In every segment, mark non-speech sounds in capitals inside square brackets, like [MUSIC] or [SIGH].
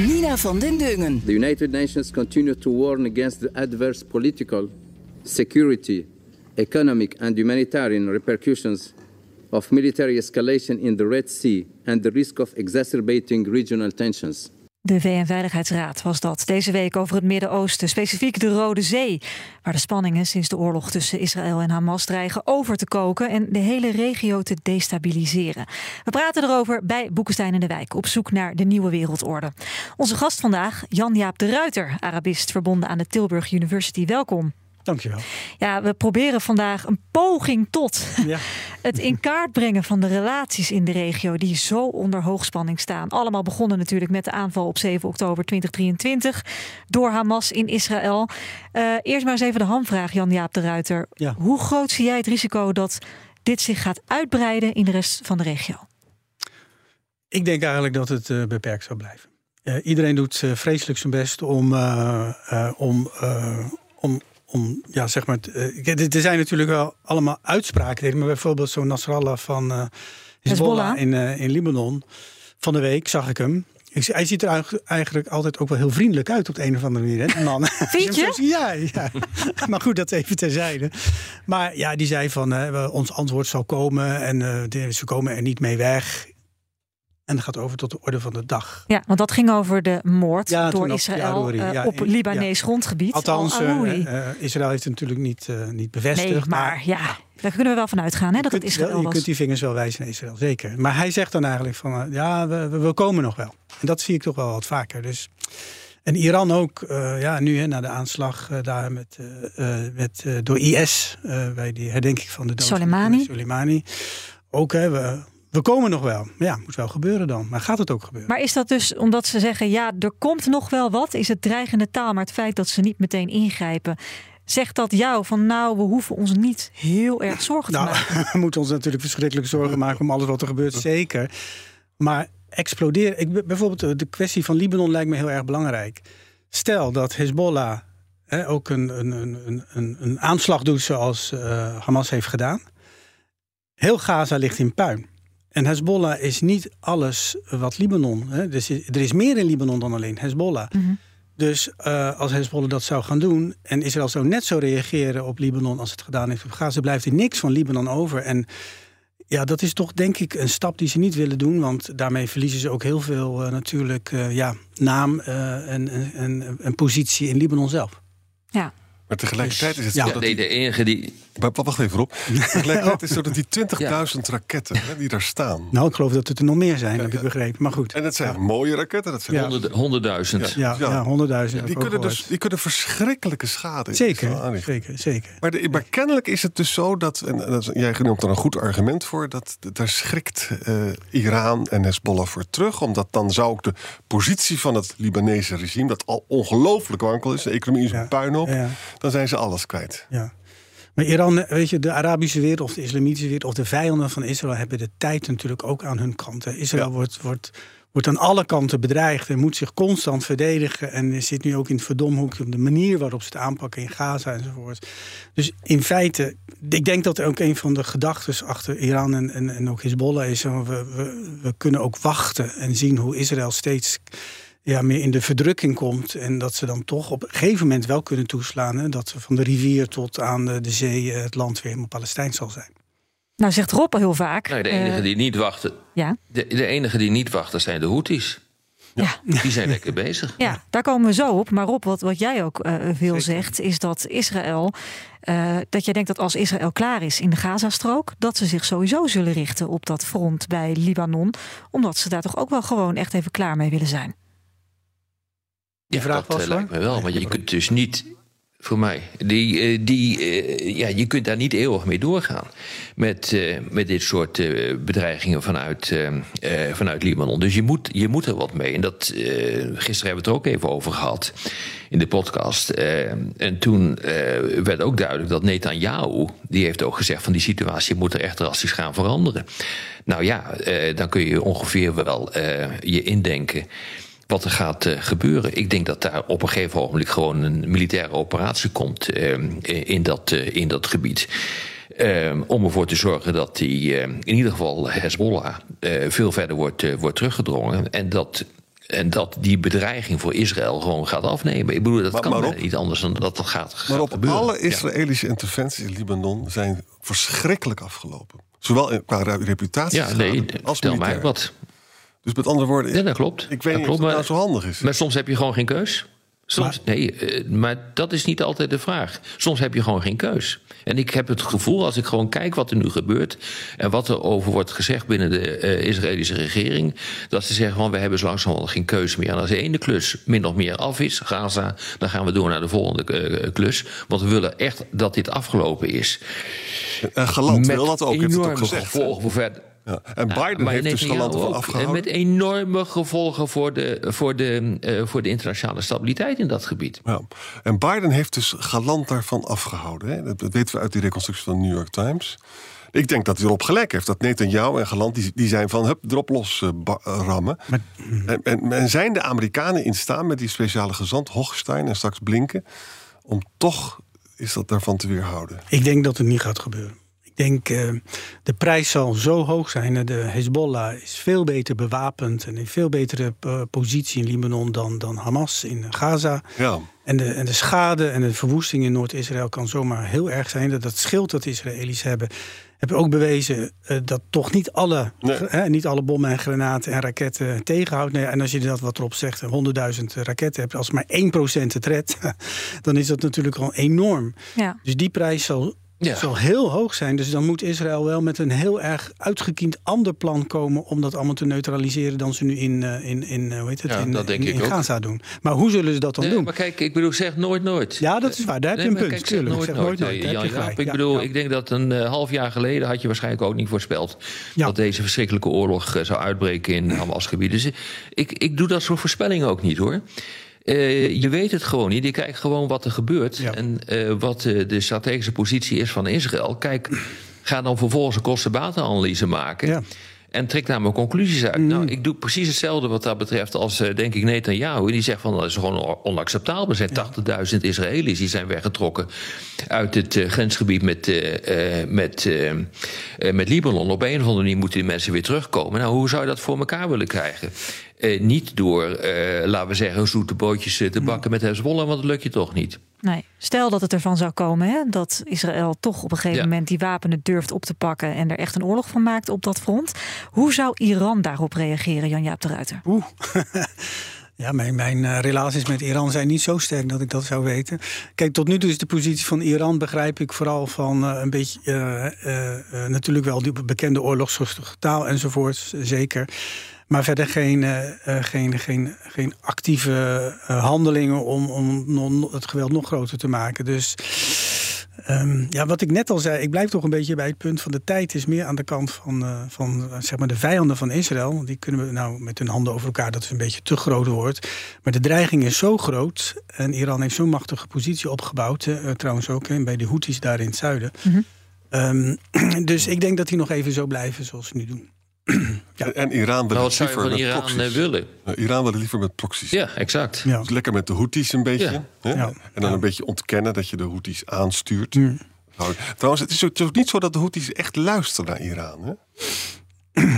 Nina van den Dungen. The United Nations continue to warn against the adverse political, security, economic and humanitarian repercussions of military escalation in the Red Sea and the risk of exacerbating regional tensions. De VN-veiligheidsraad was dat deze week over het Midden-Oosten, specifiek de Rode Zee, waar de spanningen sinds de oorlog tussen Israël en Hamas dreigen over te koken en de hele regio te destabiliseren. We praten erover bij Boekenstein in de Wijk, op zoek naar de nieuwe wereldorde. Onze gast vandaag, Jan-Jaap de Ruiter, Arabist verbonden aan de Tilburg University. Welkom. Dankjewel. Ja, we proberen vandaag een poging tot Ja. [LAUGHS] het in kaart brengen van de relaties in de regio die zo onder hoogspanning staan. Allemaal begonnen natuurlijk met de aanval op 7 oktober 2023 door Hamas in Israël. Eh, eerst maar eens even de hamvraag, Jan-Jaap de Ruiter. Ja. Hoe groot zie jij het risico dat dit zich gaat uitbreiden in de rest van de regio? Ik denk eigenlijk dat het eh, beperkt zou blijven. Eh, iedereen doet vreselijk zijn best om, om, om, om, ja, zeg maar. kijk, er zijn natuurlijk wel allemaal uitspraken, maar bijvoorbeeld zo'n Nasrallah van eh Hezbollah Hezbollah. in, eh, in Libanon. Van de week zag ik hem. Ik, hij ziet er eigenlijk- altijd ook wel heel vriendelijk uit op de een of andere manier. Hè, man. [LAUGHS] Vind je? [LAUGHS] Ja, ja. [LAUGHS] maar goed, dat even terzijde. Maar ja, die zei van we- ons antwoord zal komen en ze komen er niet mee weg. En dat gaat over tot de orde van de dag. Ja, want dat ging over de moord Ja, door op- Israël ja, eh, op in- Libanees grondgebied. Althans, Al eh, eh, Israël heeft het natuurlijk niet, niet bevestigd. nee, maar ja, daar kunnen we wel van uitgaan hè, dat het Israël je was. kunt die vingers wel wijzen naar Israël, zeker. Maar hij zegt dan eigenlijk van, ja, we, we, komen nog wel. En dat zie ik toch wel wat vaker. Dus, en Iran ook, ja, nu hè, na de aanslag daar met, met, door IS, bij die herdenking van de dood Soleimani. Soleimani. Ook, hè, we, we komen nog wel. Maar ja, moet wel gebeuren dan. Maar gaat het ook gebeuren? Maar is dat dus omdat ze zeggen, ja, er komt nog wel wat? Is het dreigende taal, maar het feit dat ze niet meteen ingrijpen... Zegt dat jou van nou, we hoeven ons niet heel erg zorgen te Nou, maken? [LAUGHS] we moeten ons natuurlijk verschrikkelijk zorgen maken om alles wat er gebeurt, zeker. Maar exploderen. Ik, bijvoorbeeld eh, de kwestie van Libanon lijkt me heel erg belangrijk. Stel dat Hezbollah hè, ook een, een, een, een, een aanslag doet zoals eh, Hamas heeft gedaan. Heel Gaza ligt in puin. En Hezbollah is niet alles wat Libanon. Hè, dus er is meer in Libanon dan alleen Hezbollah. Mhm. Dus eh, als Hezbollah dat zou gaan doen en Israël zou net zo reageren op Libanon als het gedaan heeft op Gaza, blijft er niks van Libanon over. En ja, dat is toch denk ik een stap die ze niet willen doen, want daarmee verliezen ze ook heel veel eh, natuurlijk eh, ja, naam eh, en, en, en, en positie in Libanon zelf. Ja, Maar tegelijkertijd is het Ja, zo Ja, dat nee, de enige die. Maar wacht even op. Tegelijkertijd is het zo dat die 20.000 raketten hè, die daar staan. Nou, ik geloof dat het er nog meer zijn, heb ik begrepen. Maar goed, En dat zijn mooie raketten. Dat zijn Honderdduizend. ja, ja. ja, honderdduizend. die, kunnen dus, die kunnen verschrikkelijke schade in Zeker, aanrichten. zeker, zeker. Maar, de, maar kennelijk is het dus zo dat, en dat jij noemt er een goed argument voor, dat daar schrikt eh, Iran en Hezbollah voor terug. Omdat dan zou ook de positie van het Libanese regime, dat al ongelooflijk wankel is, de economie is Ja, een puinhoop, ja. dan zijn ze alles kwijt. Ja. Maar Iran, weet je, de Arabische wereld of de islamitische wereld of de vijanden van Israël hebben de tijd natuurlijk ook aan hun kant. Israël Ja. wordt, wordt, wordt aan alle kanten bedreigd en moet zich constant verdedigen. En zit nu ook in het verdomhoek op de manier waarop ze het aanpakken in Gaza enzovoort. Dus in feite, ik denk dat er ook een van de gedachten achter Iran en, en, en ook Hezbollah is. we, we kunnen ook wachten en zien hoe Israël steeds ja, meer in de verdrukking komt. En dat ze dan toch op een gegeven moment wel kunnen toeslaan. Hè, dat ze van de rivier tot aan de, de zee eh, het land weer helemaal Palestijn zal zijn. nou zegt Rob al heel vaak. Nou, de enige eh, die niet wachten. ja, De, de enige die niet wachten zijn de Houthis. ja. Die zijn lekker bezig. Ja, daar komen we zo op. Maar Rob, wat, wat jij ook eh, veel zegt, is dat Israël. eh, dat jij denkt dat als Israël klaar is in de Gazastrook, dat ze zich sowieso zullen richten op dat front bij Libanon. Omdat ze daar toch ook wel gewoon echt even klaar mee willen zijn. Die Ja, vraag dat was eh, lijkt me wel. Want je kunt dus niet Voor mij. Die, eh, die, eh, ja, je kunt daar niet eeuwig mee doorgaan. Met, met dit soort bedreigingen vanuit, vanuit Libanon. Dus je moet, je moet er wat mee. En dat, gisteren hebben we het er ook even over gehad in de podcast. En toen werd ook duidelijk dat Netanyahu... die heeft ook gezegd van die situatie moet er echt drastisch gaan veranderen. Nou ja, dan kun je ongeveer wel je indenken wat er gaat eh, gebeuren. Ik denk dat daar op een gegeven ogenblik gewoon een militaire operatie komt eh, in, dat, eh, in dat gebied. Eh, om ervoor te zorgen dat die, eh, in ieder geval Hezbollah veel verder wordt, wordt teruggedrongen. En dat, en dat die bedreiging voor Israël gewoon gaat afnemen. Ik bedoel, dat Maar- kan maar maar op- niet anders dan dat dat gaat, gaat Maar op gebeuren. alle Ja. Israëlische interventies in Libanon zijn verschrikkelijk afgelopen. Zowel qua reputatie Ja, nee, als stel mij militair. wat. Dus met andere woorden, Ja, dat klopt. ik weet Dat niet klopt, of maar- nou zo handig is. Maar soms heb je gewoon geen keus. Soms, nee, eh, maar dat is niet altijd de vraag. Soms heb je gewoon geen keus. En ik heb het gevoel, als ik gewoon kijk wat er nu gebeurt... en wat er over wordt gezegd binnen de eh, Israëlische regering... dat ze zeggen, van, we hebben zo langzamerhand geen keus meer. En als de ene klus min of meer af is, Gaza... dan gaan we door naar de volgende eh, klus. Want we willen echt dat dit afgelopen is. en Galant wil dat ook, heeft het ook gezegd. gevolgen voor verder... Ja. En Biden maar heeft dus ook. afgehouden. En met enorme gevolgen voor de, voor, de, eh, voor de internationale stabiliteit in dat gebied. Ja. En Biden heeft dus galant daarvan afgehouden. Hè? Dat, weten we uit die reconstructie van de New York Times. Ik denk dat hij erop gelijk heeft. Dat Netanyahu en Galant die, die zijn van hup, erop los eh, eh, rammen. En, en, en zijn de Amerikanen in staan met die speciale gezant Hochstein en straks Blinken... om toch is dat daarvan te weerhouden? Ik denk dat het niet gaat gebeuren. Ik denk, eh, de prijs zal zo hoog zijn. De Hezbollah is veel beter bewapend en in veel betere eh, positie in Libanon dan, dan Hamas in Gaza. Ja. En de, en de schade en de verwoesting in Noord-Israël kan zomaar heel erg zijn. Dat dat schild dat de Israëli's hebben, hebben ook bewezen eh, dat toch niet alle, Nee. hè, niet alle bommen en granaten en raketten tegenhoudt. Nee, en als je dat wat erop zegt, 100.000 raketten hebt, als maar 1% het redt, [LAUGHS] dan is dat natuurlijk al enorm. Ja. Dus die prijs zal, Ja. zal heel hoog zijn. Dus dan moet Israël wel met een heel erg uitgekiend ander plan komen om dat allemaal te neutraliseren dan ze nu in, eh, in, in, eh, hoe heet het, Ja, in, dat. Gaza doen. Maar hoe zullen ze dat dan Nee, doen? maar kijk, ik bedoel, zeg nooit nooit. Ja, dat is waar. Daar heb je Nee, een punt. kijk, zeg nooit Zeg nooit. Nee, Jan Jaap, ik bedoel, ja. ik denk dat een eh, half jaar geleden had je waarschijnlijk ook niet voorspeld dat deze verschrikkelijke oorlog zou uitbreken in Hamas-gebied. Dus ik, ik doe dat soort voorspellingen ook niet hoor. Eh, je weet het gewoon niet. Je kijkt gewoon wat er gebeurt Ja. en eh, wat eh, de strategische positie is van Israël. Kijk, ga dan vervolgens een kosten-batenanalyse maken. Ja. En trek daar mijn conclusies uit. Nou, ik doe precies hetzelfde wat dat betreft als, denk ik, Netanyahu. Die zegt van dat is gewoon on- onacceptabel. Er zijn 80.000 Israëli's die zijn weggetrokken uit het grensgebied met, met, met Libanon. Op een of andere manier moeten die mensen weer terugkomen. Nou, hoe zou je dat voor elkaar willen krijgen? Eh, niet door, eh, laten we zeggen, zoete bootjes eh, te bakken met Hezbollah, want dat lukt je toch niet. Nee, stel dat het ervan zou komen hè, dat Israël toch op een gegeven Ja. moment die wapenen durft op te pakken en er echt een oorlog van maakt op dat front. Hoe zou Iran daarop reageren, Jan-Jaap de Ruiter? Oeh. [LAUGHS] Ja, mijn, mijn eh, relaties met Iran zijn niet zo sterk dat ik dat zou weten. Kijk, tot nu toe is de positie van Iran, begrijp ik vooral van eh, een beetje, eh, eh, eh, natuurlijk wel die bekende oorlogszuchtige taal enzovoort, zeker. Maar verder geen, eh, eh, geen, geen, geen actieve eh, handelingen om, om het geweld nog groter te maken. Dus Ehm, ja, wat ik net al zei, ik blijf toch een beetje bij het punt van de tijd is meer aan de kant van, van zeg maar de vijanden van Israël. Die kunnen we nou met hun handen over elkaar, dat is een beetje te groot woord. Maar de dreiging is zo groot en Iran heeft zo'n machtige positie opgebouwd. trouwens ook hè, bij de Houthis daar in het zuiden. Ehm, [CLEARS THROAT] dus ik denk dat die nog even zo blijven zoals ze nu doen. En, en Iran wil Nou, het je liever van met Iran proxies. eh, willen? Nou, Iran wil het liever met proxies. Ja, exact. Ja. Dus lekker met de Houthis een beetje. Ja. Hè? Ja. En dan een beetje ontkennen dat je de Houthis aanstuurt. Mm. Nou, trouwens, het is, ook, het is ook niet zo dat de Houthis echt luisteren naar Iran. Hè?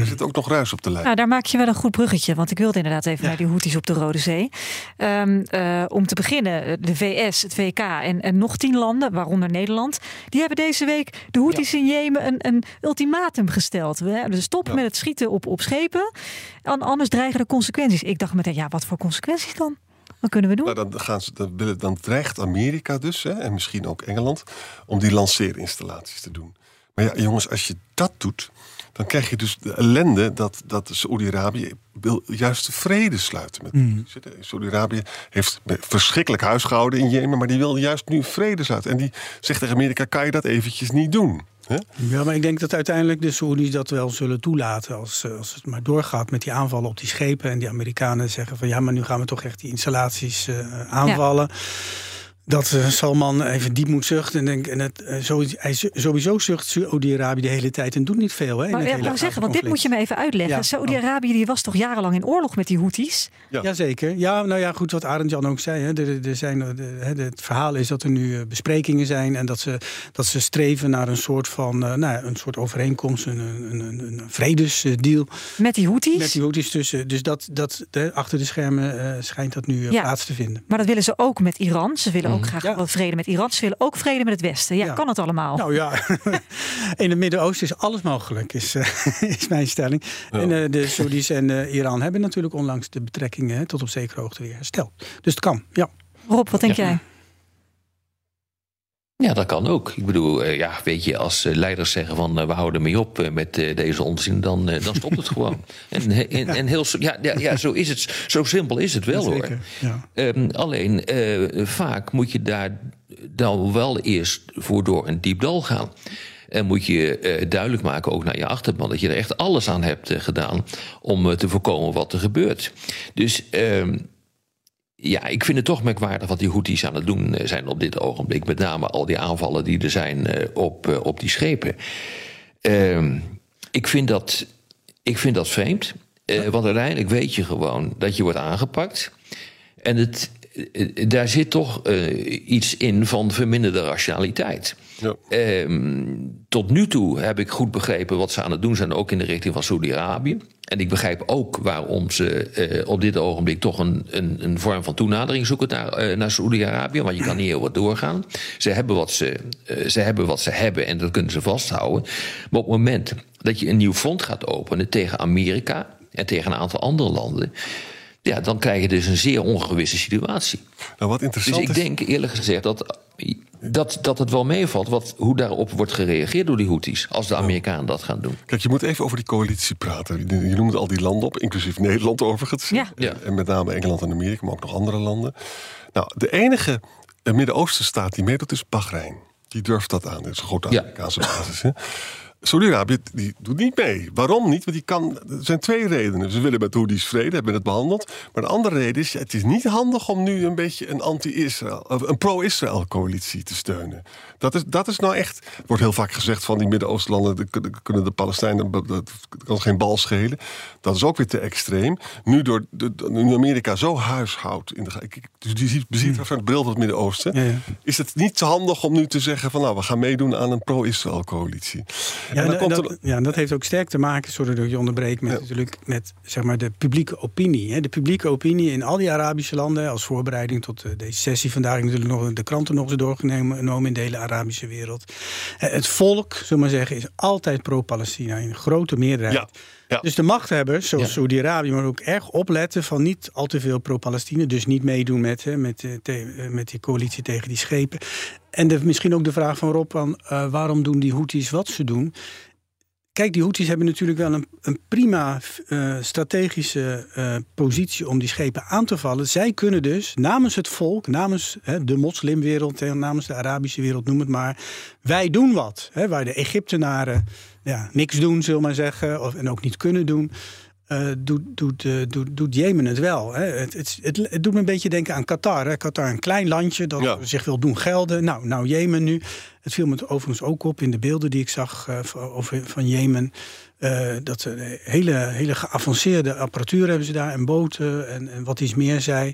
Er zit ook nog ruis op de lijn. Nou, daar maak je wel een goed bruggetje. Want ik wilde inderdaad even naar die Houthis op de Rode Zee. Ehm, eh, om te beginnen, eh, de VS, het VK en, en nog tien landen, waaronder Nederland. Die hebben deze week de Houthis in Jemen een, een ultimatum gesteld. We dus stoppen met het schieten op, op schepen. An- anders dreigen er consequenties. Ik dacht meteen, ja, wat voor consequenties dan? Wat kunnen we doen? Nou, dan, gaan ze, dan dreigt Amerika dus, hè, en misschien ook Engeland, om die lanceerinstallaties te doen. Maar ja, jongens, als je dat doet, dan krijg je dus de ellende dat, dat Saoedi-Arabië wil juist vrede sluiten met Mm. Saoedi-Arabië heeft verschrikkelijk huisgehouden in Jemen, maar die wil juist nu vrede sluiten. En die zegt tegen Amerika, kan je dat eventjes niet doen? Hè? Ja, maar ik denk dat uiteindelijk de Saoedi's dat wel zullen toelaten. Als, eh, als het maar doorgaat met die aanvallen op die schepen. En die Amerikanen zeggen van ja, maar nu gaan we toch echt die installaties eh, aanvallen. Dat eh, Salman even diep moet zuchten. En, denk, en het, eh, zo, hij, zu- sowieso zucht Saudi-Arabië de hele tijd en doet niet veel. Hè, Maar ja, ik wou zeggen, want dit moet je me even uitleggen. Ja. Saoedi-Arabië die was toch jarenlang in oorlog met die Houthis? Ja. Jazeker. Ja, nou ja, goed wat Arend Jan ook zei. Hè. Er, er zijn, er- hè, het verhaal is dat er nu eh, besprekingen zijn en dat ze, dat ze streven naar een soort van eh, nou, ja, een soort overeenkomst, een, een, een, een vredesdeal Met die Houthis? met die Houthis tussen. Dus dat, dat de, achter de schermen eh, schijnt dat nu Ja. plaats te vinden. Maar dat willen ze ook met Iran. Ze willen ook graag Ja. vrede met Iran. Ze willen ook vrede met het Westen. Ja, Ja. kan het allemaal? Nou ja, [LAUGHS] in het Midden-Oosten is alles mogelijk, is, eh, [LAUGHS] is mijn stelling. En eh, de Saudis en eh, Iran hebben natuurlijk onlangs de betrekkingen hè, tot op zekere hoogte weer hersteld. Dus het kan, ja. Rob, wat denk Ja. jij? Ja, dat kan ook. Ik bedoel, eh, ja, weet je, als eh, leiders zeggen van eh, we houden mee op met deze onzin, dan, dan stopt het [LAUGHS] gewoon. En, en, en heel, ja, ja, ja, zo is het. Zo simpel is het wel hoor. Ja. Ehm, alleen vaak moet je daar dan wel eerst voor door een diep dal gaan. En moet je duidelijk maken, ook naar je achterban, dat je er echt alles aan hebt gedaan om te voorkomen wat er gebeurt. Dus ehm, ja, ik vind het toch merkwaardig wat die Houthis aan het doen eh, zijn op dit ogenblik. Met name al die aanvallen die er zijn eh, op, eh, op die schepen. Ehm, ik, vind dat, ik vind dat vreemd. Want uiteindelijk weet je gewoon dat je wordt aangepakt. En het, daar zit toch eh, iets in van verminderde rationaliteit. Ja. Ehm, tot nu toe heb ik goed begrepen wat ze aan het doen zijn, ook in de richting van Saudi-Arabië. En ik begrijp ook waarom ze eh, op dit ogenblik toch een, een, een vorm van toenadering zoeken naar, eh, naar Saudi-Arabië. Want je kan niet heel wat doorgaan. Ze hebben, wat ze, eh, ze hebben wat ze hebben en dat kunnen ze vasthouden. Maar op het moment dat je een nieuw front gaat openen tegen Amerika en tegen een aantal andere landen. Ja, dan krijg je dus een zeer ongewisse situatie. Nou, wat Dus interessant ik is... denk eerlijk gezegd dat, dat, dat het wel meevalt wat, hoe daarop wordt gereageerd door die Houthis. Als de Amerikanen dat gaan doen. Kijk, je moet even over die coalitie praten. Je je noemt al die landen op, inclusief Nederland overigens. Ja. Ja. En met name Engeland en Amerika, maar ook nog andere landen. Nou, de enige eh, Midden-Oosten staat die meedoet is Bahrein. Die durft dat aan. Dat is een grote Ja. Amerikaanse basis. Hè? Saudi-Arabië die doet niet mee. Waarom niet? Want die kan, er zijn twee redenen. Ze willen met Houthis vrede, hebben het behandeld. Maar de andere reden is, het is niet handig om nu een beetje een anti-Israël, of een pro-Israël coalitie te steunen. Dat is, dat is nou echt, er wordt heel vaak gezegd van die Midden-Oostenlanden de- de- kunnen de Palestijnen, dat kan geen bal schelen. Dat is ook weer te extreem. Nu, door, nu Amerika zo huishoudt, in de, dus die ziet, beziet vanuit de bril van het Midden-Oosten, Ja, ja. is het niet te handig om nu te zeggen van nou, we gaan meedoen aan een pro-Israël coalitie. Ja, en dan en komt dat, er, ja, dat heeft ook sterk te maken, sorry dat je onderbreek, met, Ja. natuurlijk met zeg maar, de publieke opinie. Hè. De publieke opinie in al die Arabische landen, als voorbereiding tot eh, deze sessie vandaag, natuurlijk nog de kranten nog eens doorgenomen in de hele Arabische wereld. Eh, Het volk, zullen we maar zeggen, is altijd pro-Palestina in grote meerderheid. Ja, ja. Dus de machthebbers, zoals Ja. Saudi-Arabië, maar ook erg opletten van niet al te veel pro-Palestina. Dus niet meedoen met, hè, met, te- eh, met die coalitie tegen die schepen. En misschien ook de vraag van Rob, van, eh, waarom doen die Houthis wat ze doen? Kijk, die Houthis hebben natuurlijk wel een, een prima eh, strategische eh, positie om die schepen aan te vallen. Zij kunnen dus namens het volk, namens hè, de moslimwereld, hè, namens de Arabische wereld, noem het maar. Wij doen wat. Hè, waar de Egyptenaren ja, niks doen, zullen maar zeggen, of, en ook niet kunnen doen. Eh, doet, doet, eh, doet, doet Jemen het wel. Hè. Het, het, het, het doet me een beetje denken aan Qatar. Hè. Qatar, een klein landje dat Ja. zich wil doen gelden. Nou, nou, Jemen nu. Het viel me overigens ook op in de beelden die ik zag eh, van- over, van Jemen. eh, dat ze hele, hele geavanceerde apparatuur hebben ze daar en boten en, en wat iets meer zei.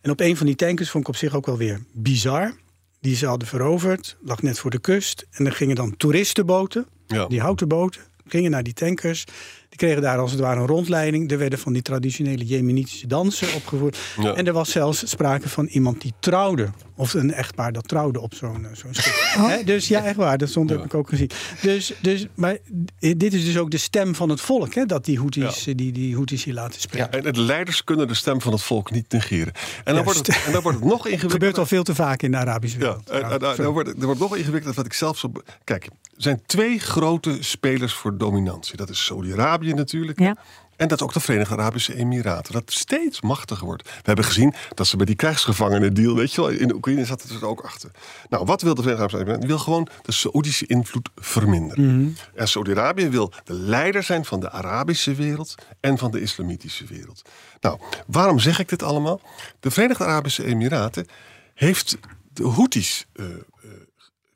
En op een van die tankers vond ik op zich ook wel weer bizar. Die ze hadden veroverd, lag net voor de kust. En er gingen dan toeristenboten, Ja. die houten boten, gingen naar die tankers. Die kregen daar als het ware een rondleiding. Er werden van die traditionele Jemenitische dansen opgevoerd. Ja. En er was zelfs sprake van iemand die trouwde. Of een echtpaar dat trouwde op zo'n eh, zo'n schip. Hè, Dus ja, echt waar. Dat stond, heb ik ook gezien. Dus, dus, maar dit is dus ook de stem van het volk. Hè, dat die Houthis, Ja. eh, die, die Houthis hier laten spreken. En de leiders kunnen de stem van het volk niet negeren. En dan, wordt het, en dan wordt het nog Het gebeurt ingewikkelder. al veel te vaak in de Arabische Ja, wereld. en, en, en, Sorry. dan wordt, het- er wordt nog ingewikkelder wat ik zelf zo. Kijk, er zijn twee grote spelers voor dominantie. Dat is Saudi-Arabië natuurlijk. Ja. En dat is ook de Verenigde Arabische Emiraten. Dat steeds machtiger wordt. We hebben gezien dat ze bij die krijgsgevangenen deal, weet je wel, in de Oekraïne zat het er ook achter. Nou, wat wil de Verenigde Arabische Emiraten? Die wil gewoon de Saoedische invloed verminderen. En Saudi-Arabië wil de leider zijn van de Arabische wereld en van de islamitische wereld. Nou, waarom zeg ik dit allemaal? De Verenigde Arabische Emiraten heeft de Houthis eh, eh,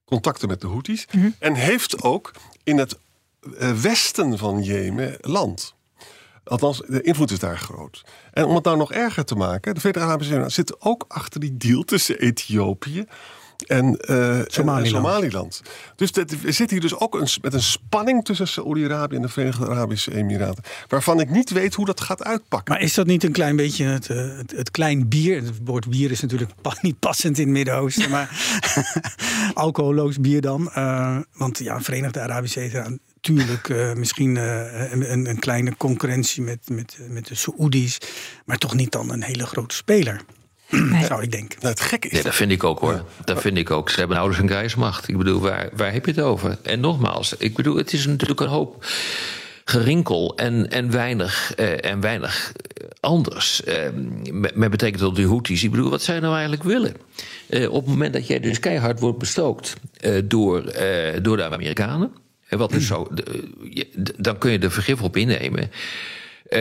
contacten met de Houthis en heeft ook in het westen van Jemen land. Althans, de invloed is daar groot. En om het nou nog erger te maken, de Verenigde Arabische Emiraten zitten ook achter die deal tussen Ethiopië en, eh, en- Somaliland. en Somaliland. Dus dat, er zit hier dus ook een, met een spanning tussen Saoedi-Arabië en de Verenigde Arabische Emiraten. Waarvan ik niet weet hoe dat gaat uitpakken. Maar is dat niet een klein beetje het, eh, het, het klein bier? Het woord bier is natuurlijk [LAUGHS] niet passend in het Midden-Oosten, maar [LAUGHS] alcoholoos bier dan. Eh, want ja, Verenigde Arabische Emiraten, natuurlijk uh, misschien uh, een, een, kleine concurrentie met, met, met de Saoedi's, maar toch niet dan een hele grote speler. Nee. Zou ik denken. Nou, het gekke is. Ja, dat vind ik ook hoor. Dat vind ik ook. Ze hebben nauwelijks een krijgsmacht. Ik bedoel, waar, waar heb je het over? En nogmaals, ik bedoel, het is natuurlijk een hoop gerinkel en, en, weinig, eh, en weinig anders. Eh, met, met betrekking tot de Houthis. Ik bedoel, wat zij nou eigenlijk willen? Eh, op het moment dat jij dus keihard wordt bestookt eh, door, door de Amerikanen. Wat is zo, [CLEARS THROAT] dan kun je er vergif op innemen.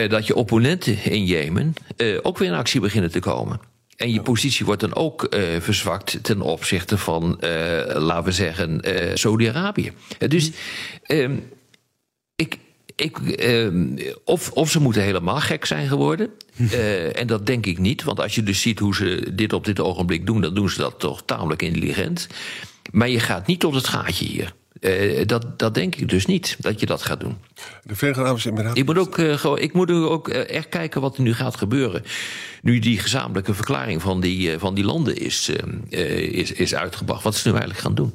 dat je opponenten in Jemen ook weer in actie beginnen te komen. En je positie wordt dan ook uh, verzwakt ten opzichte van, uh, laten we zeggen, uh, Saudi-Arabië. dus uh, ik. Ik, of, of ze moeten helemaal gek zijn geworden. [LAUGHS] en dat denk ik niet. Want als je dus ziet hoe ze dit op dit ogenblik doen, dan doen ze dat toch tamelijk intelligent. Maar je gaat niet tot het gaatje hier. Uh, dat, dat denk ik dus niet, dat je dat gaat doen. De Verenigde Arabische Emiraten. Ik moet ook, uh, ik moet ook uh, echt kijken wat er nu gaat gebeuren. Nu die gezamenlijke verklaring van die, van die landen is, is, is uitgebracht. Wat ze nu eigenlijk gaan doen.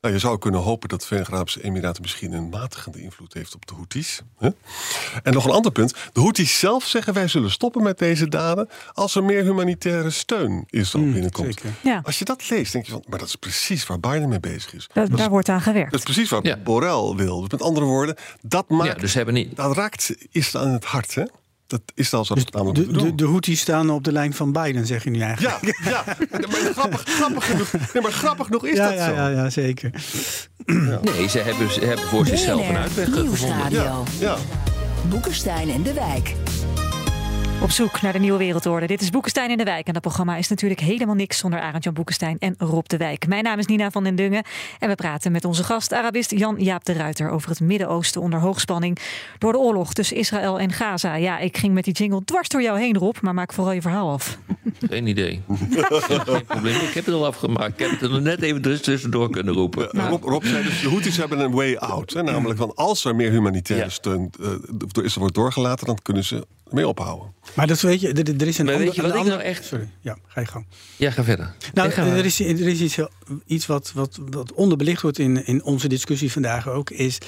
Nou, je zou kunnen hopen dat de Verenigde Arabische Emiraten misschien een matigende invloed heeft op de Houthis. Hè? En nog een ander punt. De Houthis zelf zeggen wij zullen stoppen met deze daden als er meer humanitaire steun Israël mm, binnenkomt. Ja. Als je dat leest, denk je van, maar dat is precies waar Biden mee bezig is. Da daar is, wordt aan gewerkt. Dat is precies wat ja. Borrell wil. Dus met andere woorden, dat maakt, ja, dus hebben niet... dat raakt Israël aan het hart. Hè? Dat is al zo dus de, de, de Houthis staan op de lijn van Biden, zeg je nu eigenlijk. Ja, ja. maar grappig, grappig, genoeg, nee, maar grappig genoeg is ja, dat ja, zo. Ja, ja zeker. Ja. Nee, ze hebben, ze hebben voor zichzelf een uitweg gevonden. Ja, ja. Boekenstein en de Wijk. Op zoek naar de nieuwe wereldorde. Dit is Boekenstein in de Wijk. En dat programma is natuurlijk helemaal niks zonder Arend-Jan Boekenstein en Rob de Wijk. Mijn naam is Nina van den Dungen. En we praten met onze gast, Arabist Jan-Jaap de Ruiter... over het Midden-Oosten onder hoogspanning... door de oorlog tussen Israël en Gaza. Ja, ik ging met die jingle dwars door jou heen, Rob. Maar maak vooral je verhaal af. Geen idee. [LAUGHS] Geen probleem. Ik heb het al afgemaakt. Ik heb het er nog net even tussendoor kunnen roepen. Ja, Rob, Rob, zei dus, de Houthis hebben een way out. Hè? Namelijk, van als er meer humanitaire ja. steun uh, door Israël wordt doorgelaten... dan kunnen ze mee ophouden. Maar dat weet je, er, er is een maar ander, weet je wat een ik ander, nou echt... Sorry, ja, ga je gang. Ja, ga verder. Nou, ga er is, er is iets, iets wat, wat, wat onderbelicht wordt in, in onze discussie vandaag ook... is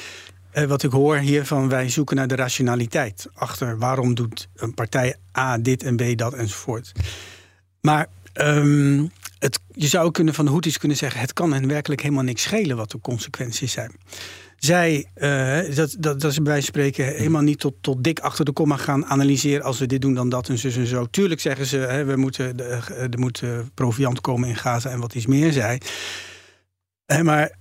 uh, wat ik hoor hier van wij zoeken naar de rationaliteit. Achter waarom doet een partij A dit en B dat enzovoort. Maar um, het, je zou kunnen van de Houthis kunnen zeggen... het kan hen werkelijk helemaal niks schelen wat de consequenties zijn zij, uh, dat, dat, dat ze bij spreken helemaal niet tot, tot dik achter de komma gaan analyseren. Als we dit doen, dan dat en zus en zo. Tuurlijk zeggen ze, hè, we moeten, er moet uh, proviant komen in Gaza en wat iets meer zij. Maar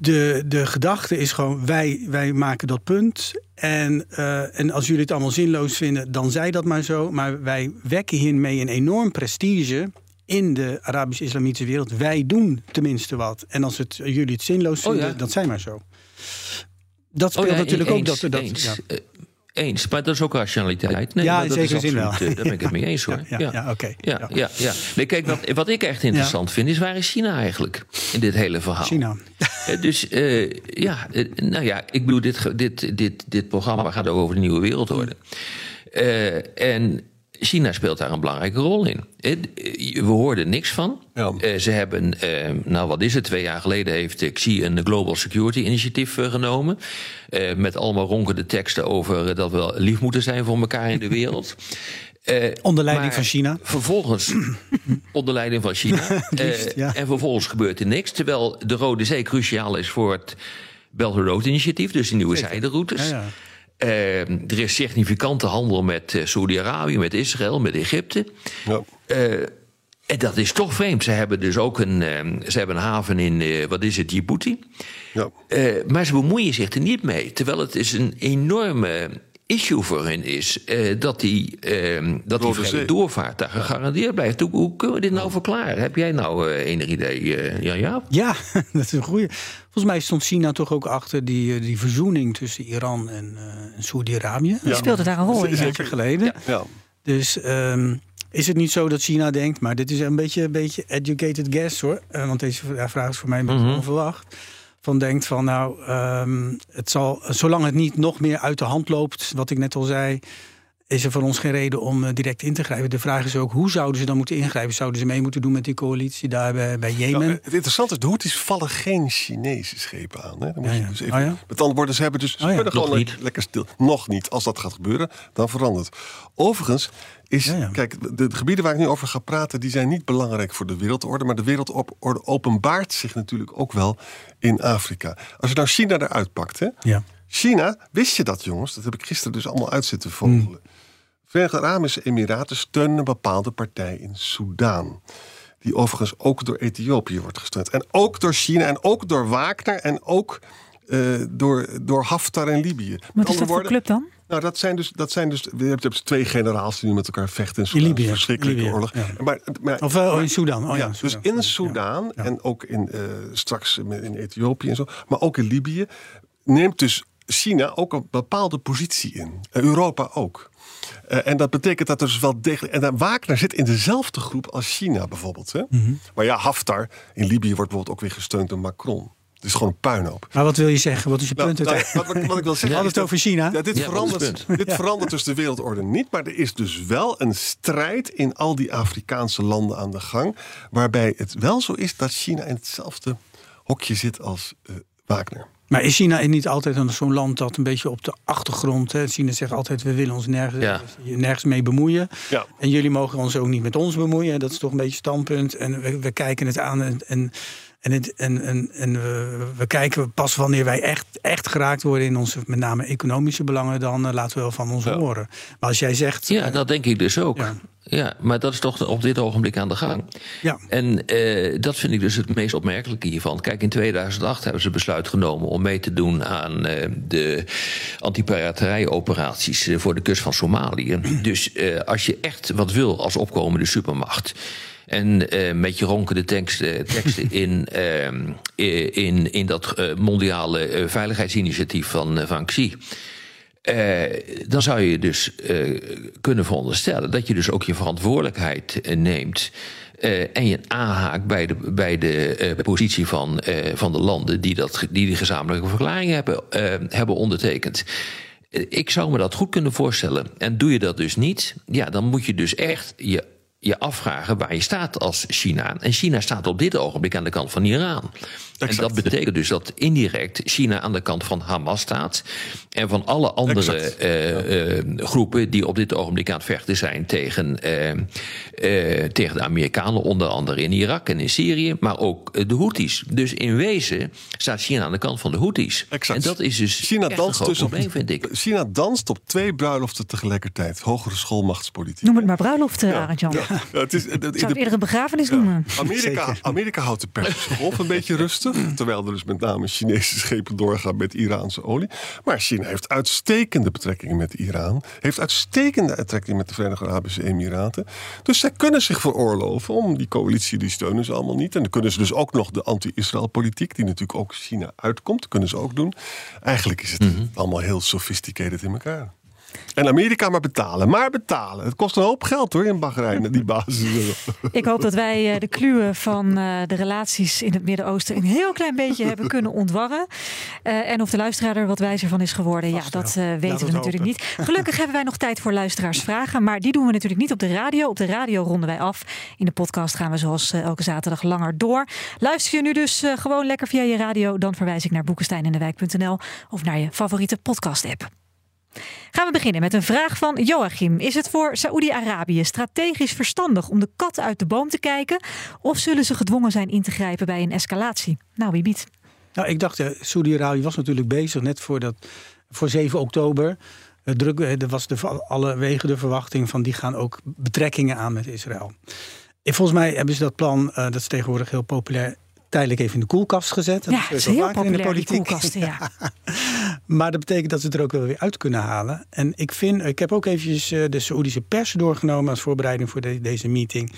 de, de gedachte is gewoon, wij, wij maken dat punt. En, uh, en als jullie het allemaal zinloos vinden, dan zij dat maar zo. Maar wij wekken hiermee een enorm prestige in de Arabisch-Islamitische wereld. Wij doen tenminste wat. En als het, jullie het zinloos vinden, oh ja. dat zijn maar zo. Dat speelt oh ja, natuurlijk eens, ook dat... dat eens. ja. Eens, maar dat is ook rationaliteit. Nee, Ja, maar in dat zekere is zin wel. eh, Daar ben ik het mee eens [LAUGHS] hoor. Ja, ja, ja, oké. Ja, Ja. ja. Nee, kijk, wat, wat ik echt interessant vind is waar is China eigenlijk in dit hele verhaal? China. [LAUGHS] Eh, Dus eh, ja, nou ja, ik bedoel, dit, dit, dit, dit programma gaat ook over de nieuwe wereldorde. Eh, en China speelt daar een belangrijke rol in. Eh, We hoorden niks van. Ja. Eh, ze hebben, eh, nou wat is het, twee jaar geleden heeft eh, Xi een Global Security Initiative eh, genomen. Eh, met allemaal ronkende teksten over eh, dat we lief moeten zijn voor elkaar in de [LAUGHS] wereld. Eh, Onder leiding van China. Vervolgens, [CLEARS THROAT] onder leiding van China. [LAUGHS] liefst, Eh, ja. En vervolgens gebeurt er niks. Terwijl de Rode Zee cruciaal is voor het Belt and Road initiatief. Dus de nieuwe zijderoutes. Ja, Eh, er is significante handel met eh, Saudi-Arabië, met Israël, met Egypte. Ja. Eh, en dat is toch vreemd. Ze hebben dus ook een, ze hebben een haven in, wat is het, Djibouti. Ja. Maar ze bemoeien zich er niet mee. Terwijl het is een enorme issue voor hen is... eh, dat die, eh, dat die vrije doorvaart daar gegarandeerd blijft. Hoe, hoe kunnen we dit nou verklaren? Heb jij nou eh, enig idee, eh Jan Jaap? Ja, [LAUGHS] dat is een goeie. Volgens mij stond China toch ook achter die, die verzoening tussen Iran en, eh, en Saoedi-Arabië. Die speelde daar een rol in. Een ja. jaar geleden. Ja. Dus ehm, is het niet zo dat China denkt, maar dit is een beetje, een beetje educated guess hoor. Want deze vra- vraag is voor mij een beetje Mhm. onverwacht. Van denkt van nou, ehm, het zal, zolang het niet nog meer uit de hand loopt, wat ik net al zei, is er voor ons geen reden om eh, direct in te grijpen. De vraag is ook, hoe zouden ze dan moeten ingrijpen? Zouden ze mee moeten doen met die coalitie daar bij, bij Jemen? Nou, het interessante is, de Houthis vallen geen Chinese schepen aan. Hè? Dan moet Ja, je dus even, Oh, ja? Met andere woorden, ze hebben dus ze Oh, ja. kunnen Nog gewoon niet. le- lekker stil. Nog niet. Als dat gaat gebeuren, dan verandert. Overigens is, Ja, ja. kijk, de, de gebieden waar ik nu over ga praten, die zijn niet belangrijk voor de wereldorde. Maar de wereldorde openbaart zich natuurlijk ook wel in Afrika. Als je nou China eruit pakt, hè? Ja. China, wist je dat jongens? Dat heb ik gisteren dus allemaal uit zitten vogelen. Verenigde Arabische Emiraten steunen een bepaalde partij in Soudaan. Die overigens ook door Ethiopië wordt gesteund. En ook door China en ook door Wagner en ook eh, door, door Haftar in Libië. Wat is dat voor club dan? nou, dat zijn dus, dat zijn dus we hebben dus twee generaals die nu met elkaar vechten in In Soudaan. Libië. Verschrikkelijke Libië, oorlog. ja. Maar, maar, Of eh, maar- in Sudan. Oh, ja, ja, dus in Ja. en ook in, eh, straks in Ethiopië en zo, maar ook in Libië, neemt dus China ook een bepaalde positie in. Eh, Europa ook. Eh, en dat betekent dat er dus wel degelijk. En dan Wagner zit in dezelfde groep als China bijvoorbeeld. Hè? Mhm. Maar ja, Haftar in Libië wordt bijvoorbeeld ook weer gesteund door Macron. Het is gewoon een puinhoop. Maar wat wil je zeggen? Wat is je Nou, punt? nou, uiteindelijk? wat, wat ik wil [LAUGHS] zeggen. Is het over China. Ja, dit, Ja, verandert, dit verandert dus de wereldorde niet. Maar er is dus wel een strijd in al die Afrikaanse landen aan de gang. Waarbij het wel zo is dat China in hetzelfde hokje zit als eh, Wagner. Maar is China niet altijd zo'n land dat een beetje op de achtergrond... Hè? China zegt altijd, we willen ons nergens, Ja. nergens mee bemoeien. Ja. En jullie mogen ons ook niet met ons bemoeien. Dat is toch een beetje standpunt. En we, we kijken het aan en... en en, het, en, en, en we, we kijken pas wanneer wij echt, echt geraakt worden in onze met name economische belangen, dan eh, laten we wel van ons Ja. horen. Maar als jij zegt. Ja, dat denk ik dus ook. Ja. Ja. maar dat is toch op dit ogenblik aan de gang. Ja. En eh, dat vind ik dus het meest opmerkelijke hiervan. Kijk, in 2008 hebben ze besluit genomen om mee te doen aan eh, de antipiraterij-operaties eh, voor de kust van Somalië. [CLEARS THROAT] Dus eh, als je echt wat wil als opkomende supermacht. En eh, met je ronkende teksten, teksten [LAUGHS] in, ehm, in, in dat eh, mondiale eh, veiligheidsinitiatief van, eh, van Xi. Eh, dan zou je dus eh, kunnen veronderstellen dat je dus ook je verantwoordelijkheid eh, neemt. eh, en je aanhaakt bij de, bij de eh, positie van, eh, van de landen die, dat, die die gezamenlijke verklaring hebben, eh, hebben ondertekend. Eh, Ik zou me dat goed kunnen voorstellen. En doe je dat dus niet, ja, dan moet je dus echt je, je afvragen waar je staat als China. En China staat op dit ogenblik aan de kant van Iran. En dat betekent dus dat indirect China aan de kant van Hamas staat. En van alle andere eh, eh, groepen die op dit ogenblik aan het vechten zijn tegen, eh, eh, tegen de Amerikanen, onder andere in Irak en in Syrië, maar ook de Houthis. Dus in wezen staat China aan de kant van de Houthis. Exact. En dat is dus China echt een danst, groot dus op, probleem, vind ik. China danst op twee bruiloften tegelijkertijd. Hogere schoolmachtspolitiek. Noem het maar bruiloft, eh, Arend Jan. Ja, het is, het- Ik zou eerder een begrafenis noemen. Amerika, Amerika houdt de Persische [LAUGHS] Golf een beetje rustig. Terwijl er dus met name Chinese schepen doorgaan met Iraanse olie. Maar China heeft uitstekende betrekkingen met Iran. Heeft uitstekende betrekkingen met de Verenigde Arabische Emiraten. Dus zij kunnen zich veroorloven om die coalitie, die steunen ze allemaal niet. En dan kunnen ze dus ook nog de anti-Israël politiek, die natuurlijk ook China uitkomt, kunnen ze ook doen. Eigenlijk is het allemaal heel sophisticated in elkaar. En Amerika maar betalen. Maar betalen. Het kost een hoop geld hoor in Bahrein, die basis. [LAUGHS] Ik hoop dat wij de kluwen van de relaties in het Midden-Oosten een heel klein beetje hebben kunnen ontwarren. en of de luisteraar er wat wijzer van is geworden, ja, dat weten we natuurlijk niet. Gelukkig hebben wij nog tijd voor luisteraarsvragen. Maar die doen we natuurlijk niet op de radio. Op de radio ronden wij af. In de podcast gaan we zoals elke zaterdag langer door. Luister je nu dus gewoon lekker via je radio, dan verwijs ik naar boekensteinendewijk.nl of naar je favoriete podcast-app. Gaan we beginnen met een vraag van Joachim. Is het voor Saoedi-Arabië strategisch verstandig om de kat uit de boom te kijken? Of zullen ze gedwongen zijn in te grijpen bij een escalatie? Nou, wie biedt? Nou, ik dacht, uh, Saoedi-Arabië was natuurlijk bezig net voor, dat, voor 7 oktober. Uh, druk, er was de, alle wegen de verwachting van die gaan ook betrekkingen aan met Israël. En volgens mij hebben ze dat plan, uh, dat is tegenwoordig heel populair, tijdelijk even in de koelkast gezet. Ja, dat is heel populair in de politiek. koelkasten, ja. [LAUGHS] maar dat betekent dat ze het er ook wel weer uit kunnen halen. En ik vind, ik heb ook eventjes eh, de Saoedische pers doorgenomen als voorbereiding voor deze meeting.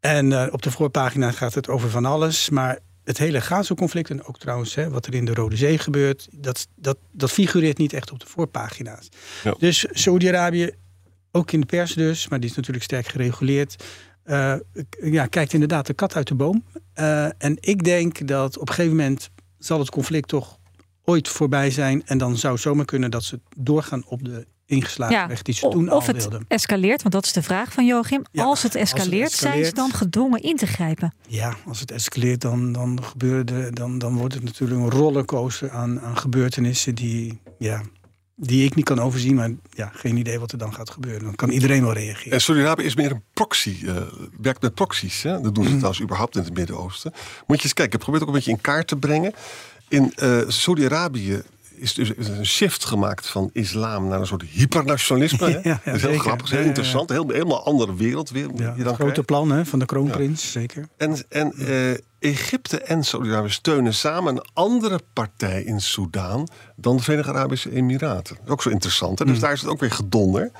En uh, op de voorpagina gaat het over van alles, maar het hele Gaza-conflict en ook trouwens hè, wat er in de Rode Zee gebeurt, dat, dat, dat figureert niet echt op de voorpagina's. Dus Saoedi-Arabië, ook in de pers dus, maar die is natuurlijk sterk gereguleerd, uh, ja, kijkt inderdaad de kat uit de boom. Uh, en ik denk dat op een gegeven moment zal het conflict toch ooit voorbij zijn. En dan zou zomaar kunnen dat ze doorgaan op de ingeslagen ja, weg die ze toen of al het escaleert, want dat is de vraag van Joachim. Ja, als, het escaleert, als, het escaleert, zijn ze dan gedwongen in te grijpen? Ja, als het escaleert, dan, dan, gebeuren de, dan, dan wordt het natuurlijk een rollercoaster aan, aan gebeurtenissen die, ja, die ik niet kan overzien, maar ja, geen idee wat er dan gaat gebeuren. Dan kan iedereen wel reageren. En Saudi-Arabië is meer een proxy, uh, werkt met proxies. Hè? Dat doen ze mm. trouwens überhaupt in het Midden-Oosten. Moet je eens kijken, ik probeer het ook een beetje in kaart te brengen. In uh, Saudi-Arabië is dus een shift gemaakt van islam naar een soort hypernationalisme. [LAUGHS] Hè? Ja, dat is heel grappig, heel interessant. Heel, helemaal andere wereld weer. Ja, je dan grote plan hè, van de kroonprins, zeker. En, en uh, Egypte en Saudi-Arabië steunen samen een andere partij in Soedan dan de Verenigde Arabische Emiraten. Ook zo interessant. Hè? Dus mm. daar is het ook weer gedonder.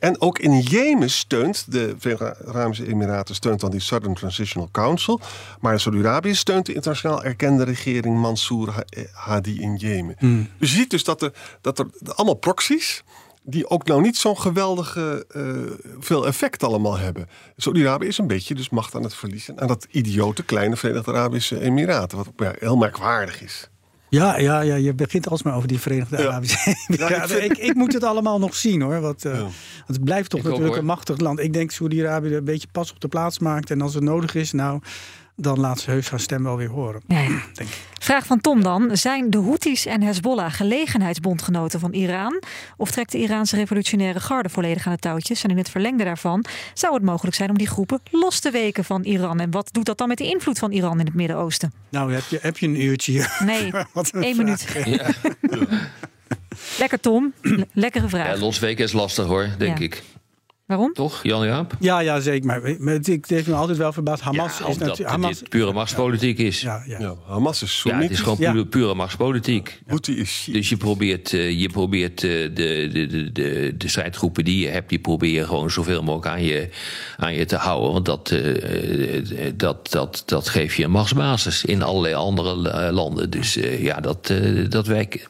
En ook in Jemen steunt de Verenigde Arabische Emiraten steunt dan die Southern Transitional Council. Maar Saudi-Arabië steunt de internationaal erkende regering Mansour Hadi in Jemen. Dus je ziet dus dat er, dat er allemaal proxies die ook nou niet zo'n geweldige uh, veel effect allemaal hebben. Saudi-Arabië is een beetje dus macht aan het verliezen aan dat idiote kleine Verenigde Arabische Emiraten, wat heel merkwaardig is. Ja, ja, ja, je begint alsmaar over die Verenigde Arabische Emiraten. ik, ik, moet het allemaal nog zien hoor. Want, uh, het blijft toch natuurlijk een machtig land. Ik denk Saudi-Arabië een beetje pas op de plaats maakt. En als het nodig is, nou, dan laat ze heus haar stem wel weer horen. Ja, [CLEARS THROAT] Vraag van Tom dan. Zijn de Houthis en Hezbollah gelegenheidsbondgenoten van Iran? Of trekt de Iraanse revolutionaire garde volledig aan de touwtjes? En in het verlengde daarvan zou het mogelijk zijn om die groepen los te weken van Iran. En wat doet dat dan met de invloed van Iran in het Midden-Oosten? Nou, heb je, heb je een uurtje? Nee, [LAUGHS] één minuut. Ja. Lekker Tom, lekkere vraag. Ja, losweken is lastig hoor, denk ik. Waarom? Toch, Jan Jaap? Ja, ja, zeker. Maar, het heeft me altijd wel verbaasd. Hamas is natuurlijk. Hamas dit pure machtspolitiek is. Ja, ja. ja Hamas is Ja, het is gewoon pure, pure machtspolitiek. is Dus je probeert, uh, je probeert uh, de, de, de, de, strijdgroepen die je hebt, die probeer je gewoon zoveel mogelijk aan je, aan je te houden. Want dat, uh, dat, dat, dat geeft je een machtsbasis in allerlei andere landen. Dus ja, dat, dat, werkt,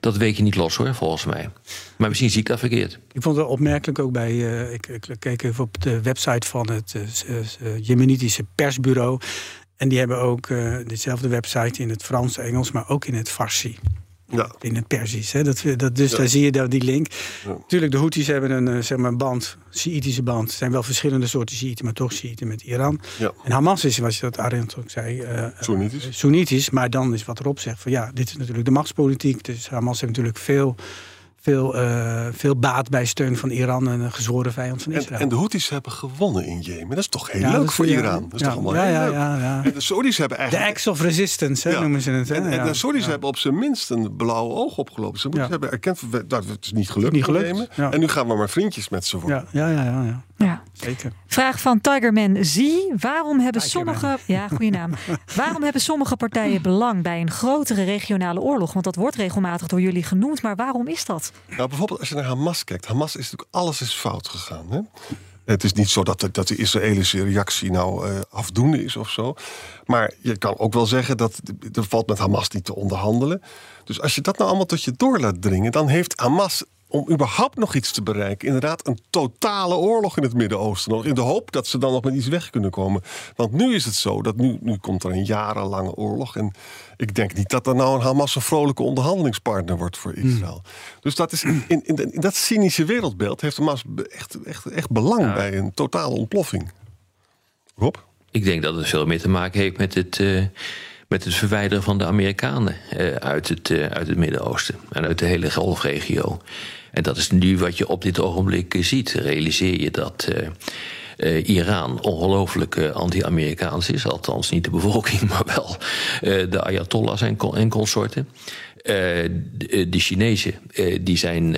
dat weet je niet los hoor, volgens mij. Maar misschien zie ik dat verkeerd. Ik vond het opmerkelijk ook bij. Uh, ik, ik, keek even op de website van het uh, Jemenitische persbureau. En die hebben ook uh, dezelfde website in het Frans, Engels, maar ook in het Farsi. Ja. In het Persisch. Hè? Dat, dat, dus daar zie je dan die link. Ja. Tuurlijk, de Houthis hebben een zeg maar, band, Sjiitische band. Er zijn wel verschillende soorten Sjiiten, maar toch Sjiiten met Iran. En Hamas is, wat je dat Arendt ook zei, uh, Soenitisch. Soenitisch. Maar dan is wat erop zegt van ja, dit is natuurlijk de machtspolitiek. Dus Hamas heeft natuurlijk veel veel, uh, veel baat bij steun van Iran en een gezworen vijand van Israël. En, en de Houthis hebben gewonnen in Jemen. Dat is toch heel leuk voor Iran. Dat is ja, toch allemaal ja, heel ja, leuk. De Saudis hebben eigenlijk... De acts of resistance hè, noemen ze het. Hè? En, en de Saudis hebben op zijn minst een blauwe oog opgelopen. Ze hebben erkend dat het is niet gelukt. Niet gelukt. En nu gaan we maar vriendjes met ze worden. Ja, ja, ja. ja. Ja. Zeker. Vraag van Tigerman Z. Waarom hebben sommige. Ja, goede naam. [LAUGHS] Waarom hebben sommige partijen belang bij een grotere regionale oorlog? Want dat wordt regelmatig door jullie genoemd. Maar waarom is dat? Nou, bijvoorbeeld als je naar Hamas kijkt. Hamas is natuurlijk alles is fout gegaan. Hè? Het is niet zo dat de, dat de Israëlische reactie nou uh, afdoende is of zo. Maar je kan ook wel zeggen dat er valt met Hamas niet te onderhandelen. Dus als je dat nou allemaal tot je door laat dringen, dan heeft Hamas om überhaupt nog iets te bereiken. Inderdaad, een totale oorlog in het Midden-Oosten. nog In de hoop dat ze dan nog met iets weg kunnen komen. Want nu is het zo dat nu, nu komt er een jarenlange oorlog. En ik denk niet dat er nou een Hamas een vrolijke onderhandelingspartner wordt voor Israël. Dus dat is in, in, in dat cynische wereldbeeld heeft Hamas echt, echt, echt belang bij een totale ontploffing. Rob? Ik denk dat het veel meer te maken heeft met het. Uh, met het verwijderen van de Amerikanen uh, uit het, uh, uit het Midden-Oosten en uit de hele golfregio. En dat is nu wat je op dit ogenblik ziet. Realiseer je dat uh, Iran ongelooflijk anti-Amerikaans is. Althans, niet de bevolking, [LAUGHS] maar wel de Ayatollahs en consorten. De, de Chinezen die zijn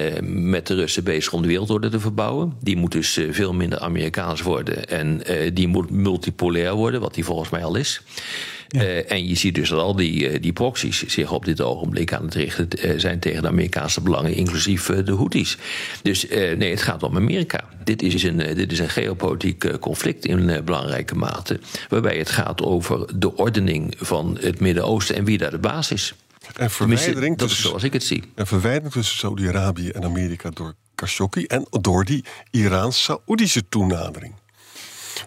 met de Russen bezig om de wereldorde te verbouwen. Die moet dus veel minder Amerikaans worden. En die moet multipolair worden, wat die volgens mij al is. Uh, en je ziet dus dat al die, uh, die proxies zich op dit ogenblik aan het richten uh, zijn tegen de Amerikaanse belangen, inclusief de Houthis. Dus nee, het gaat om Amerika. Dit is een, dit is een geopolitiek conflict in belangrijke mate, waarbij het gaat over de ordening van het Midden-Oosten en wie daar de baas is. En verwijdering dat is zoals ik het zie. En verwijdering tussen Saudi-Arabië en Amerika door Khashoggi en door die Iraans-Saoedische toenadering.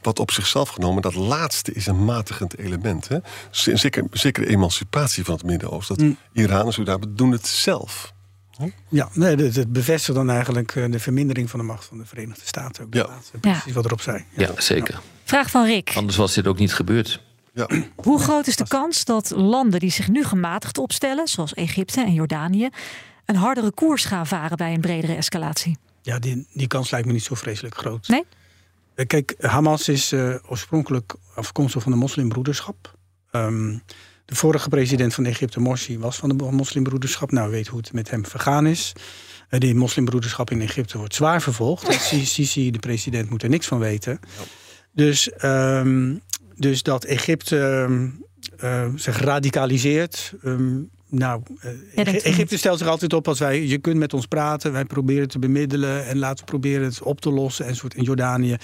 Wat op zichzelf genomen, dat laatste is een matigend element. Hè? Zeker, zeker de emancipatie van het Midden-Oosten. Dat mm. Iraners daar doen het zelf. Ja, nee, het bevestigt dan eigenlijk eh, de vermindering van de macht van de Verenigde Staten. Ook ja. Laatste, precies wat erop zei. Ja, zeker. Vraag van Rick. Anders was dit ook niet gebeurd. Ja. [CLEARS THROAT] Hoe groot is de kans dat landen die zich nu gematigd opstellen, zoals Egypte en Jordanië, een hardere koers gaan varen bij een bredere escalatie? Ja, die, die kans lijkt me niet zo vreselijk groot. Nee? Eh, kijk, Hamas is uh, oorspronkelijk afkomstig van de moslimbroederschap. Um, de vorige president van Egypte, Morsi, was van de moslimbroederschap. Nou, weet hoe het met hem vergaan is. Uh, die moslimbroederschap in Egypte wordt zwaar vervolgd. [LAUGHS] Sisi, de president, moet er niks van weten. Dus, um, dus dat Egypte uh, zich radicaliseert, um, nou, uh, Egypte stelt zich altijd op als wij, je kunt met ons praten, wij proberen te bemiddelen en laten we proberen het op te lossen. En soort in Jordanië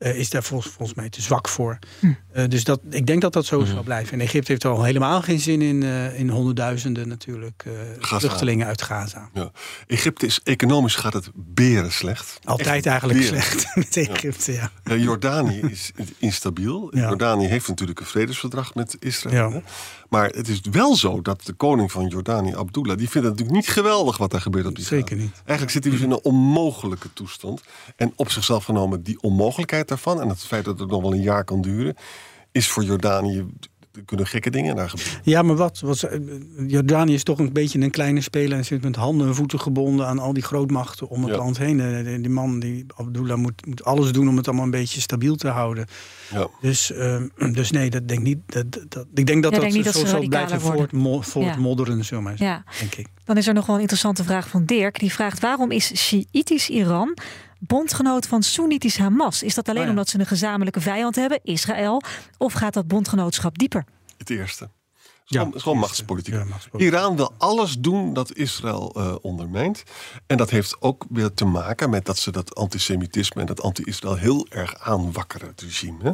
uh, is daar volgens, volgens, mij te zwak voor. Hm. Uh, dus dat, ik denk dat dat zo hm. zal blijven. En Egypte heeft al helemaal geen zin in, in honderdduizenden natuurlijk vluchtelingen uit Gaza. Ja. Egypte is economisch gaat het beren slecht. Altijd Echt eigenlijk slecht [LAUGHS] met Egypte, ja. ja. Jordanië is instabiel. Jordanië heeft natuurlijk een vredesverdrag met Israël. Maar het is wel zo dat de koning van Jordanië, Abdullah, die vindt het natuurlijk niet geweldig wat er gebeurt op die Zeker niet. Eigenlijk zit hij dus in een onmogelijke toestand. En op zichzelf genomen, die onmogelijkheid daarvan en het feit dat het nog wel een jaar kan duren, is voor Jordanië kunnen gekke dingen daar gebeuren. Ja, maar wat, wat Jordanië is toch een beetje een kleine speler en zit met handen en voeten gebonden aan al die grootmachten om het land heen. Die man, die Abdullah, moet, moet alles doen om het allemaal een beetje stabiel te houden. Ja. Dus, uh, dus nee, dat denk niet. Dat, dat, ik denk dat ja, dat, denk dat zo zal blijven voortmodderen, voort modderen, zo maar ja. denk ik. Dan is er nog wel een interessante vraag van Dirk. Die vraagt waarom is Shiïtisch Iran bondgenoot van Soenitisch Hamas. Is dat alleen oh omdat ze een gezamenlijke vijand hebben, Israël? Of gaat dat bondgenootschap dieper? Het eerste. Ja, het is gewoon machtspolitiek. Iran wil alles doen dat Israël uh, ondermijnt. En dat heeft ook weer te maken met dat ze dat antisemitisme en dat anti-Israël heel erg aanwakkeren, het regime. Hè?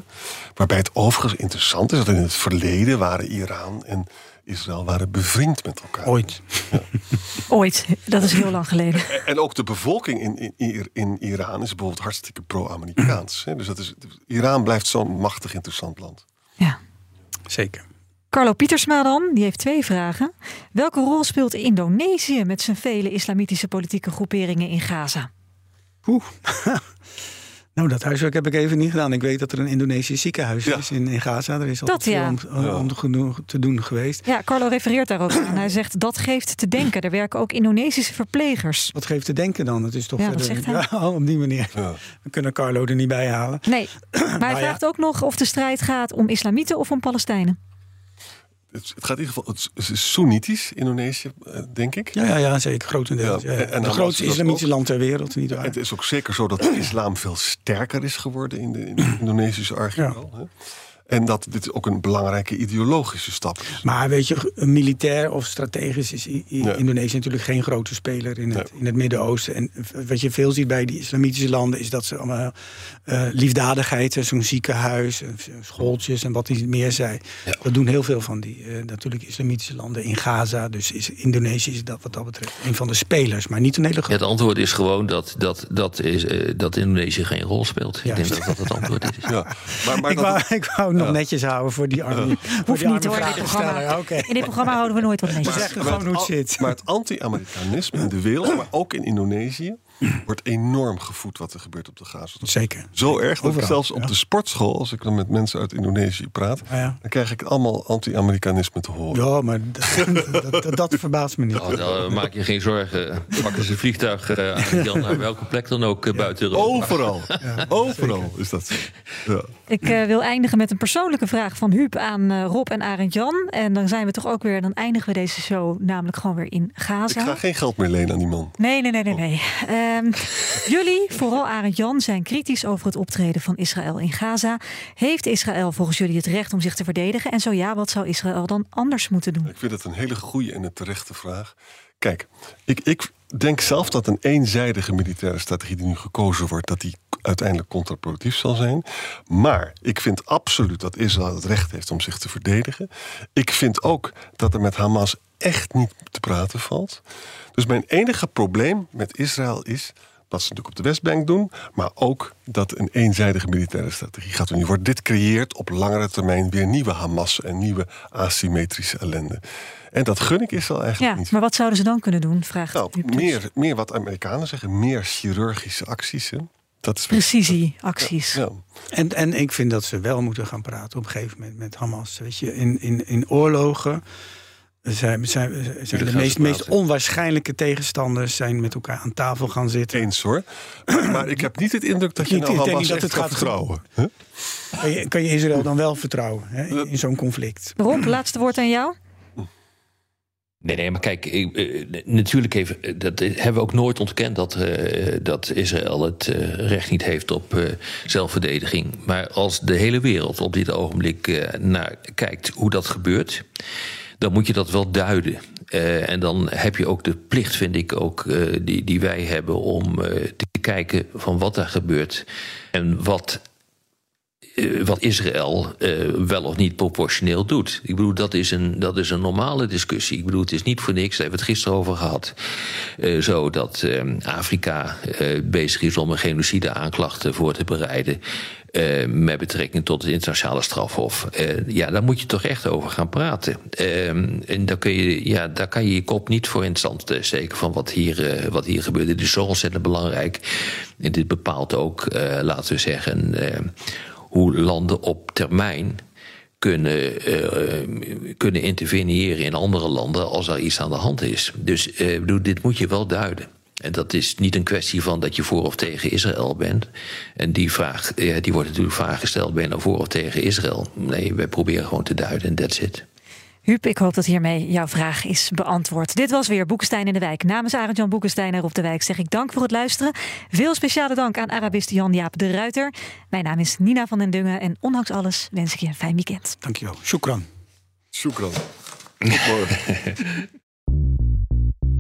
Waarbij het overigens interessant is dat in het verleden waren Iran en Israël waren bevriend met elkaar. Ooit. Ja. [LAUGHS] Ooit, dat is heel lang geleden. En ook de bevolking in, in, in Iran is bijvoorbeeld hartstikke pro-Amerikaans. Dus dat is, Iran blijft zo'n machtig interessant land. Ja, zeker. Carlo Pietersma dan, die heeft twee vragen. Welke rol speelt Indonesië met zijn vele islamitische politieke groeperingen in Gaza? Oeh. [LAUGHS] Nou, dat huiswerk heb ik even niet gedaan. Ik weet dat er een Indonesisch ziekenhuis is in, in Gaza. Er is al veel om, om, te doen geweest. Ja, Carlo refereert daarop aan. Hij zegt dat geeft te denken. Er werken ook Indonesische verplegers. Wat geeft te denken dan? Het is toch ja, verder, [LAUGHS] ja, op die manier. We kunnen Carlo er niet bij halen. Nee, [CLEARS THROAT] maar hij vraagt ook nog of de strijd gaat om islamieten of om Palestijnen het, het, gaat in ieder geval, het is Soenitisch, Indonesië, eh, denk ik. Ja, ja, ja zeker, grotendeels. Ja, en, het grootste islamitische land ter wereld, niet waar. Het is ook zeker zo dat de islam veel sterker is geworden in de, in de Indonesische archipel. En dat dit ook een belangrijke ideologische stap is. Maar weet je, militair of strategisch is Indonesië natuurlijk geen grote speler in het, in het Midden-Oosten. En wat je veel ziet bij die islamitische landen is dat ze allemaal uh, liefdadigheid, zo'n ziekenhuis, schooltjes en wat hij meer zei. Dat doen heel veel van die uh, natuurlijk islamitische landen in Gaza. Dus is, Indonesië is dat wat dat betreft een van de spelers, maar niet een hele grote. Het antwoord is gewoon dat, dat, dat, is, uh, dat Indonesië geen rol speelt. Ik denk dat dat het antwoord is. Ja. [LAUGHS] Maar, maar ik, wou, ik wou nog netjes houden voor die army. Hoeft niet hoor, in dit, programma. Okay. in dit programma houden we nooit wat netjes. Maar, maar, gewoon hoe het zit. Maar het anti-Amerikanisme in de wereld, maar ook in Indonesië wordt enorm gevoed wat er gebeurt op de Gaza. Zeker. Zo erg dat ik zelfs op de sportschool, als ik dan met mensen uit Indonesië praat, ah, ja. dan krijg ik allemaal anti-Amerikanisme te horen. Ja, maar [LAUGHS] dat, dat, dat verbaast me niet. Oh, dan maak je geen zorgen. Pakken ze vliegtuig uh, naar welke plek dan ook uh, buiten Europa. Overal. [LAUGHS] Overal is dat Ja. Ik uh, wil eindigen met een persoonlijke vraag van Huub aan Rob en Arend Jan. En dan zijn we toch ook weer, dan eindigen we deze show namelijk gewoon weer in Gaza. Ik ga geen geld meer lenen aan die man. Nee, nee, nee, nee. nee. Uh, [LAUGHS] jullie, vooral Arend Jan, zijn kritisch over het optreden van Israël in Gaza. Heeft Israël volgens jullie het recht om zich te verdedigen? En zo ja, wat zou Israël dan anders moeten doen? Ik vind het een hele goede en een terechte vraag. Kijk, ik, ik denk zelf dat een eenzijdige militaire strategie die nu gekozen wordt, dat die uiteindelijk contraproductief zal zijn. Maar ik vind absoluut dat Israël het recht heeft om zich te verdedigen. Ik vind ook dat er met Hamas echt niet te praten valt. Dus mijn enige probleem met Israël is wat ze natuurlijk op de Westbank doen, maar ook dat een eenzijdige militaire strategie gaat doen worden. Dit creëert op langere termijn weer nieuwe Hamas en nieuwe asymmetrische ellende. En dat gun ik Israël eigenlijk ja, niet. Maar wat zouden ze dan kunnen doen? Vraagt nou, meer, meer wat Amerikanen zeggen, meer chirurgische acties. Hè? Dat is Precisieacties. Ja, En, en ik vind dat ze wel moeten gaan praten op een gegeven moment met Hamas. Weet je, in, in, in oorlogen zijn, zijn, zijn de meest, meest onwaarschijnlijke tegenstanders zijn met elkaar aan tafel gaan zitten. Eens hoor. maar ik heb niet het indruk dat je nou Hamas dat het gaat vertrouwen. Kan, je, kan je Israël dan wel vertrouwen hè, in zo'n conflict? Rob, laatste woord aan jou. Nee, nee, maar kijk, eh, natuurlijk heeft, eh, dat hebben we ook nooit ontkend dat, uh, dat Israël het uh, recht niet heeft op uh, zelfverdediging. Maar als de hele wereld op dit ogenblik naar kijkt hoe dat gebeurt, dan moet je dat wel duiden. Uh, en dan heb je ook de plicht, vind ik ook, uh, die, die wij hebben om uh, te kijken van wat daar gebeurt en wat wat Israël wel of niet proportioneel doet. Ik bedoel, dat is, een, dat is een normale discussie. Ik bedoel, het is niet voor niks, daar hebben we het gisteren over gehad. Zo dat Afrika bezig is om een genocide aanklachten voor te bereiden. Met betrekking tot het internationale strafhof. ja, daar moet je toch echt over gaan praten. en daar, kun je, ja, daar kan je je kop niet voor in stand steken van wat hier, wat hier gebeurt. Dit is zo ontzettend belangrijk. En dit bepaalt ook, laten we zeggen hoe landen op termijn kunnen, uh, kunnen interveneren in andere landen als er iets aan de hand is. Dus dit moet je wel duiden. En dat is niet een kwestie van dat je voor of tegen Israël bent. En die vraag ja, die wordt natuurlijk vaak gesteld: ben je nou voor of tegen Israël? Nee, wij proberen gewoon te duiden en that's it. Huub, ik hoop dat hiermee jouw vraag is beantwoord. Dit was weer Boekenstein in de Wijk. Namens Arend-Jan Boekenstein er op de Wijk zeg ik dank voor het luisteren. Veel speciale dank aan Arabist Jan-Jaap de Ruiter. Mijn naam is Nina van den Dungen en ondanks alles wens ik je een fijn weekend. Dankjewel. Shukran. Shukran. Tot morgen. [LAUGHS]